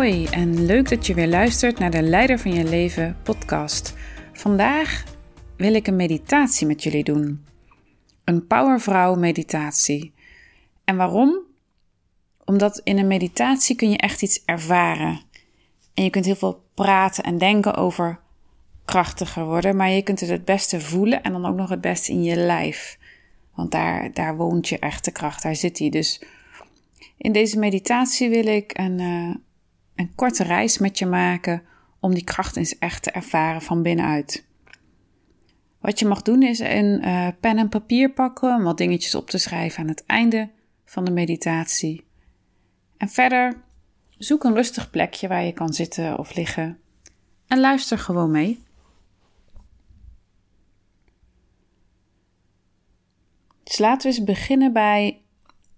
Hoi en leuk dat je weer luistert naar de Leider van je Leven podcast. Vandaag wil ik een meditatie met jullie doen. Een powervrouw meditatie. En waarom? Omdat in een meditatie kun je echt iets ervaren. En je kunt heel veel praten en denken over krachtiger worden, maar je kunt het het beste voelen en dan ook nog het beste in je lijf. Want daar, daar woont je echte kracht, daar zit hij. Dus in deze meditatie wil ik een, uh, een korte reis met je maken om die kracht eens echt te ervaren van binnenuit. Wat je mag doen is een uh, pen en papier pakken om wat dingetjes op te schrijven aan het einde van de meditatie. En verder zoek een rustig plekje waar je kan zitten of liggen en luister gewoon mee. Dus laten we eens beginnen bij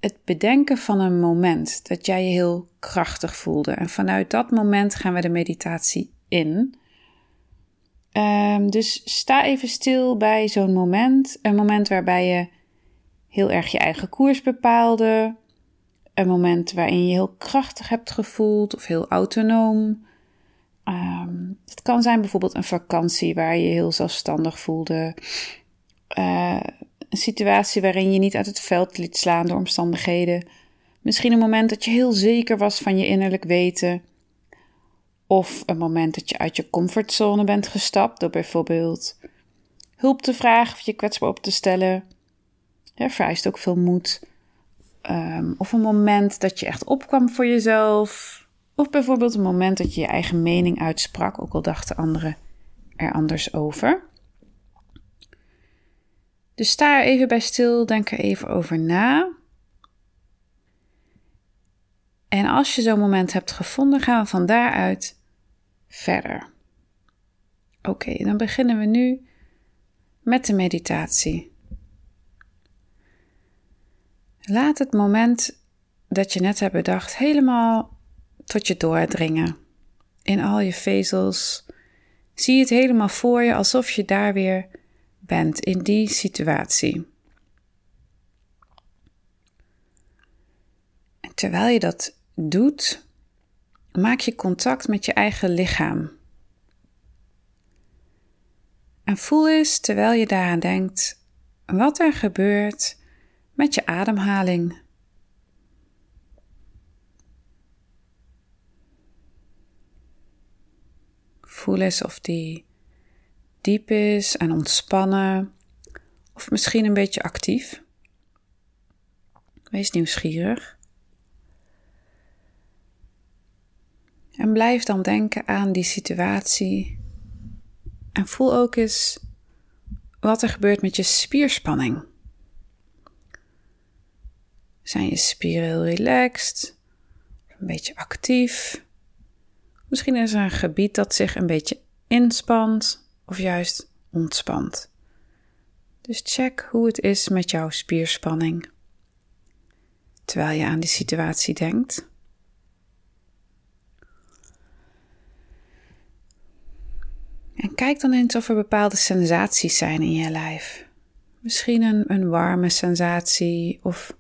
het bedenken van een moment dat jij je heel krachtig voelde. En vanuit dat moment gaan we de meditatie in. Um, dus sta even stil bij zo'n moment. Een moment waarbij je heel erg je eigen koers bepaalde. Een moment waarin je heel krachtig hebt gevoeld of heel autonoom. Um, het kan zijn bijvoorbeeld een vakantie waar je heel zelfstandig voelde. Uh, een situatie waarin je niet uit het veld liet slaan door omstandigheden. Misschien een moment dat je heel zeker was van je innerlijk weten. Of een moment dat je uit je comfortzone bent gestapt door bijvoorbeeld hulp te vragen of je kwetsbaar op te stellen. Ja, vereist ook veel moed. Um, of een moment dat je echt opkwam voor jezelf. Of bijvoorbeeld een moment dat je je eigen mening uitsprak, ook al dachten anderen er anders over. Dus sta er even bij stil, denk er even over na. En als je zo'n moment hebt gevonden, gaan we van daaruit verder. Oké, dan beginnen we nu met de meditatie. Laat het moment dat je net hebt bedacht helemaal tot je doordringen. In al je vezels. Zie het helemaal voor je alsof je daar weer bent in die situatie. Terwijl je dat doet, maak je contact met je eigen lichaam. En voel eens terwijl je daaraan denkt wat er gebeurt met je ademhaling. Voel eens of die diep is en ontspannen, of misschien een beetje actief. Wees nieuwsgierig. En blijf dan denken aan die situatie. En voel ook eens wat er gebeurt met je spierspanning. Zijn je spieren heel relaxed? Een beetje actief? Misschien is er een gebied dat zich een beetje inspant of juist ontspant. Dus check hoe het is met jouw spierspanning terwijl je aan die situatie denkt. En kijk dan eens of er bepaalde sensaties zijn in je lijf. Misschien een, een warme sensatie of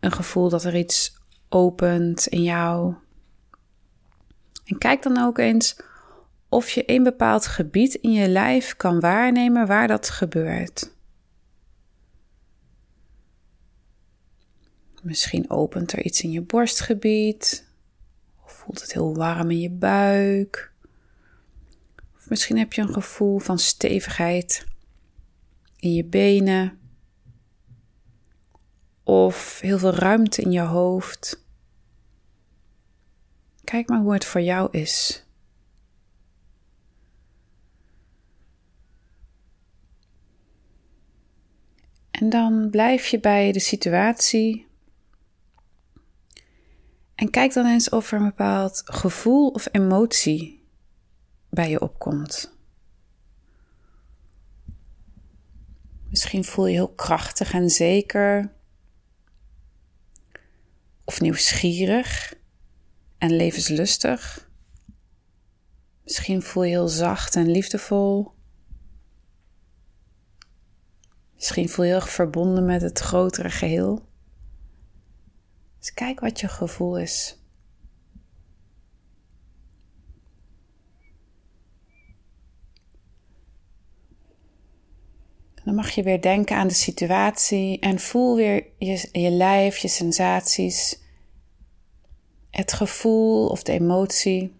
een gevoel dat er iets opent in jou. En kijk dan ook eens of je een bepaald gebied in je lijf kan waarnemen waar dat gebeurt. Misschien opent er iets in je borstgebied, of voelt het heel warm in je buik. Of misschien heb je een gevoel van stevigheid in je benen, of heel veel ruimte in je hoofd. Kijk maar hoe het voor jou is. En dan blijf je bij de situatie. En kijk dan eens of er een bepaald gevoel of emotie bij je opkomt. Misschien voel je heel krachtig en zeker, of nieuwsgierig en levenslustig. Misschien voel je heel zacht en liefdevol. Misschien voel je heel erg verbonden met het grotere geheel. Dus kijk wat je gevoel is. Dan mag je weer denken aan de situatie en voel weer je, je lijf, je sensaties, het gevoel of de emotie,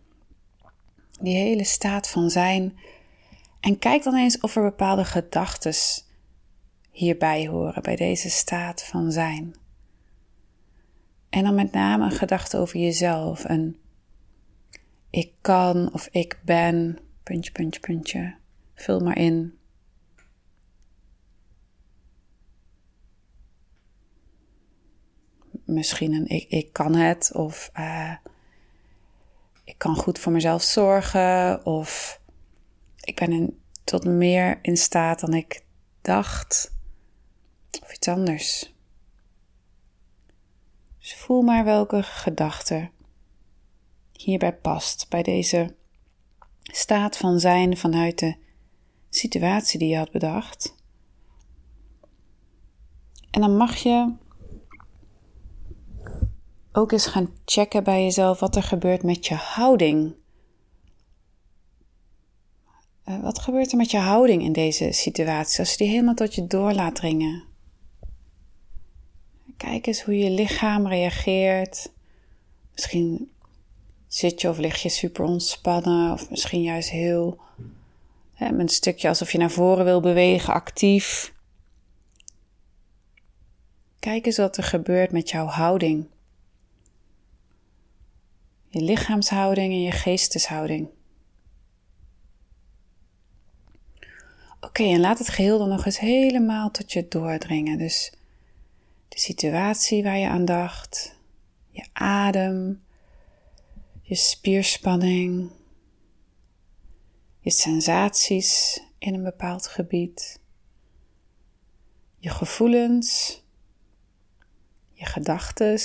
die hele staat van zijn. En kijk dan eens of er bepaalde gedachten hierbij horen, bij deze staat van zijn. En dan met name een gedachte over jezelf. Een ik kan of ik ben, puntje, puntje, puntje. Vul maar in. Misschien een ik, ik kan het of uh, ik kan goed voor mezelf zorgen of ik ben in, tot meer in staat dan ik dacht of iets anders. Dus voel maar welke gedachte hierbij past, bij deze staat van zijn vanuit de situatie die je had bedacht. En dan mag je ook eens gaan checken bij jezelf wat er gebeurt met je houding. Uh, wat gebeurt er met je houding in deze situatie als je die helemaal tot je door laat dringen? Kijk eens hoe je lichaam reageert. Misschien zit je of lig je super ontspannen, of misschien juist heel hè, met een stukje alsof je naar voren wil bewegen, actief. Kijk eens wat er gebeurt met jouw houding. Je lichaamshouding en je geesteshouding. Oké, en laat het geheel dan nog eens helemaal tot je doordringen. Dus de situatie waar je aan dacht, je adem, je spierspanning, je sensaties in een bepaald gebied, je gevoelens, je gedachten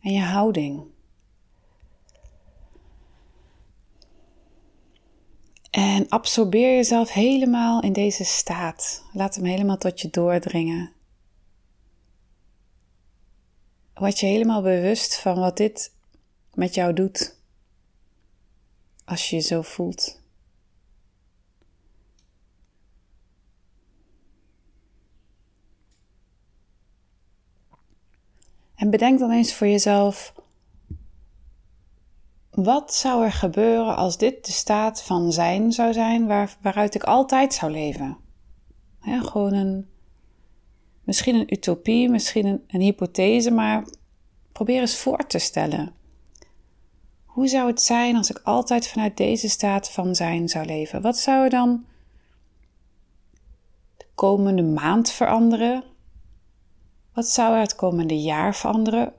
en je houding. En absorbeer jezelf helemaal in deze staat. Laat hem helemaal tot je doordringen. Word je helemaal bewust van wat dit met jou doet als je je zo voelt. En bedenk dan eens voor jezelf: wat zou er gebeuren als dit de staat van zijn zou zijn waar, waaruit ik altijd zou leven? gewoon een Misschien een utopie, misschien een, hypothese, maar probeer eens voor te stellen. Hoe zou het zijn als ik altijd vanuit deze staat van zijn zou leven? Wat zou er dan de komende maand veranderen? Wat zou er het komende jaar veranderen?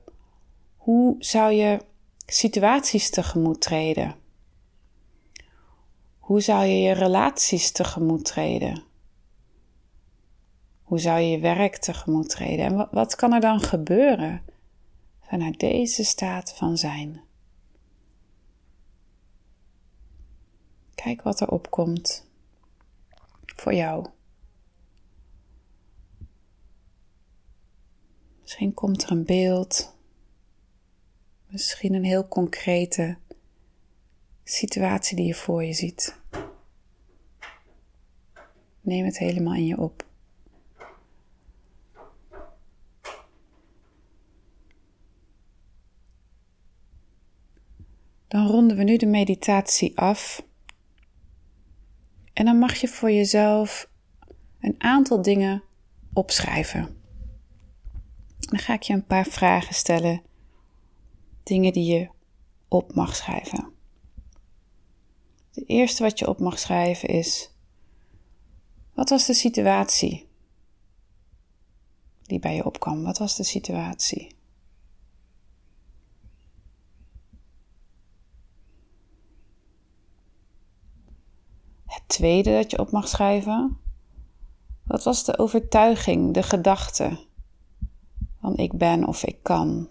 Hoe zou je situaties tegemoet treden? Hoe zou je je relaties tegemoet treden? Hoe zou je je werk tegemoet treden? En wat, wat kan er dan gebeuren vanuit deze staat van zijn? Kijk wat er opkomt voor jou. Misschien komt er een beeld, misschien een heel concrete situatie die je voor je ziet. Neem het helemaal in je op. Dan ronden we nu de meditatie af. En dan mag je voor jezelf een aantal dingen opschrijven. Dan ga ik je een paar vragen stellen. Dingen die je op mag schrijven. De eerste wat je op mag schrijven is: wat was de situatie die bij je opkwam? Wat was de situatie? Tweede dat je op mag schrijven. Wat was de overtuiging, de gedachte van ik ben of ik kan?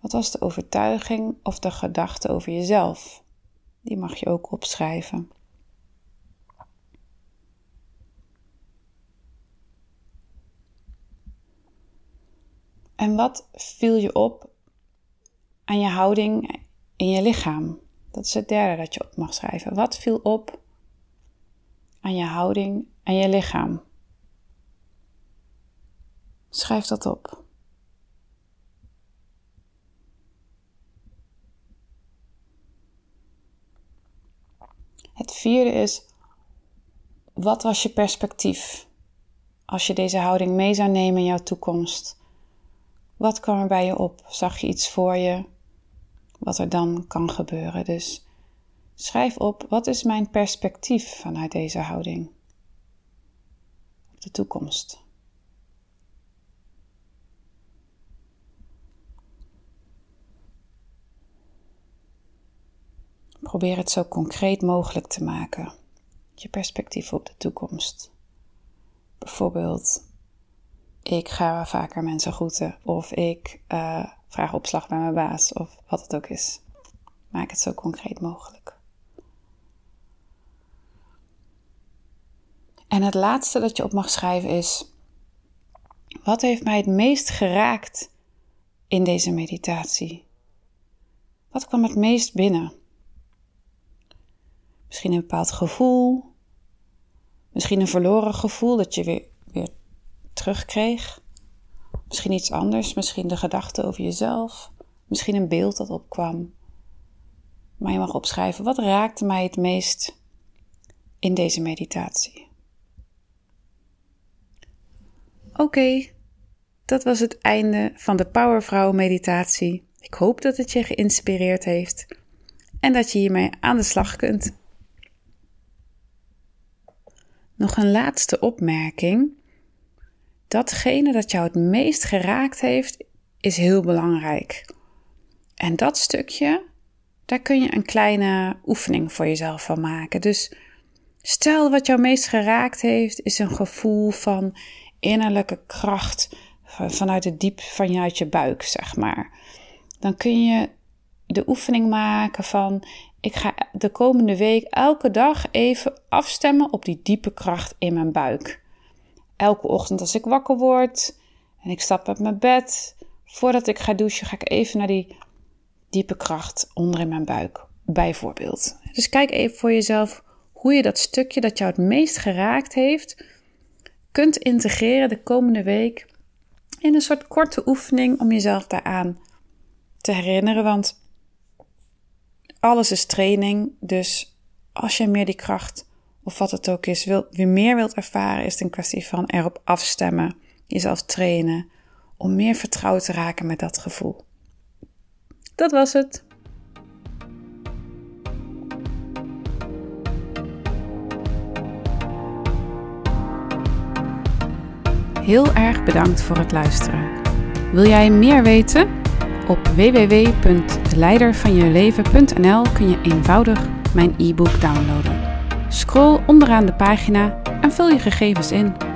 Wat was de overtuiging of de gedachte over jezelf? Die mag je ook opschrijven. En wat viel je op aan je houding in je lichaam? Dat is het derde dat je op mag schrijven. Wat viel op aan je houding en je lichaam? Schrijf dat op. Het vierde is, wat was je perspectief als je deze houding mee zou nemen in jouw toekomst? Wat kwam er bij je op? Zag je iets voor je? Wat er dan kan gebeuren? Dus schrijf op, wat is mijn perspectief vanuit deze houding op de toekomst? Probeer het zo concreet mogelijk te maken. Je perspectief op de toekomst. Bijvoorbeeld, ik ga vaker mensen groeten. Of ik uh, vraag opslag bij mijn baas. Of wat het ook is. Maak het zo concreet mogelijk. En het laatste dat je op mag schrijven is: wat heeft mij het meest geraakt in deze meditatie? Wat kwam het meest binnen? Misschien een bepaald gevoel. Misschien een verloren gevoel dat je weer terugkreeg. Misschien iets anders. Misschien de gedachte over jezelf. Misschien een beeld dat opkwam. Maar je mag opschrijven: wat raakte mij het meest in deze meditatie? Oké, dat was het einde van de Powervrouw meditatie. Ik hoop dat het je geïnspireerd heeft en dat je hiermee aan de slag kunt. Nog een laatste opmerking. Datgene dat jou het meest geraakt heeft, is heel belangrijk. En dat stukje, daar kun je een kleine oefening voor jezelf van maken. Dus stel wat jou meest geraakt heeft, is een gevoel van innerlijke kracht vanuit het diep vanuit je buik, zeg maar. Dan kun je de oefening maken van ik ga de komende week elke dag even afstemmen op die diepe kracht in mijn buik. Elke ochtend als ik wakker word en ik stap uit mijn bed, voordat ik ga douchen, ga ik even naar die diepe kracht onder in mijn buik, bijvoorbeeld. Dus kijk even voor jezelf hoe je dat stukje dat jou het meest geraakt heeft, kunt integreren de komende week in een soort korte oefening om jezelf daaraan te herinneren. Want alles is training. Dus als je meer die kracht of wat het ook is, wil, weer meer wilt ervaren, is het een kwestie van erop afstemmen, jezelf trainen, om meer vertrouwd te raken met dat gevoel. Dat was het. Heel erg bedankt voor het luisteren. Wil jij meer weten? Op www.leidervanjeleven.nl kun je eenvoudig mijn e-book downloaden. Scroll onderaan de pagina en vul je gegevens in.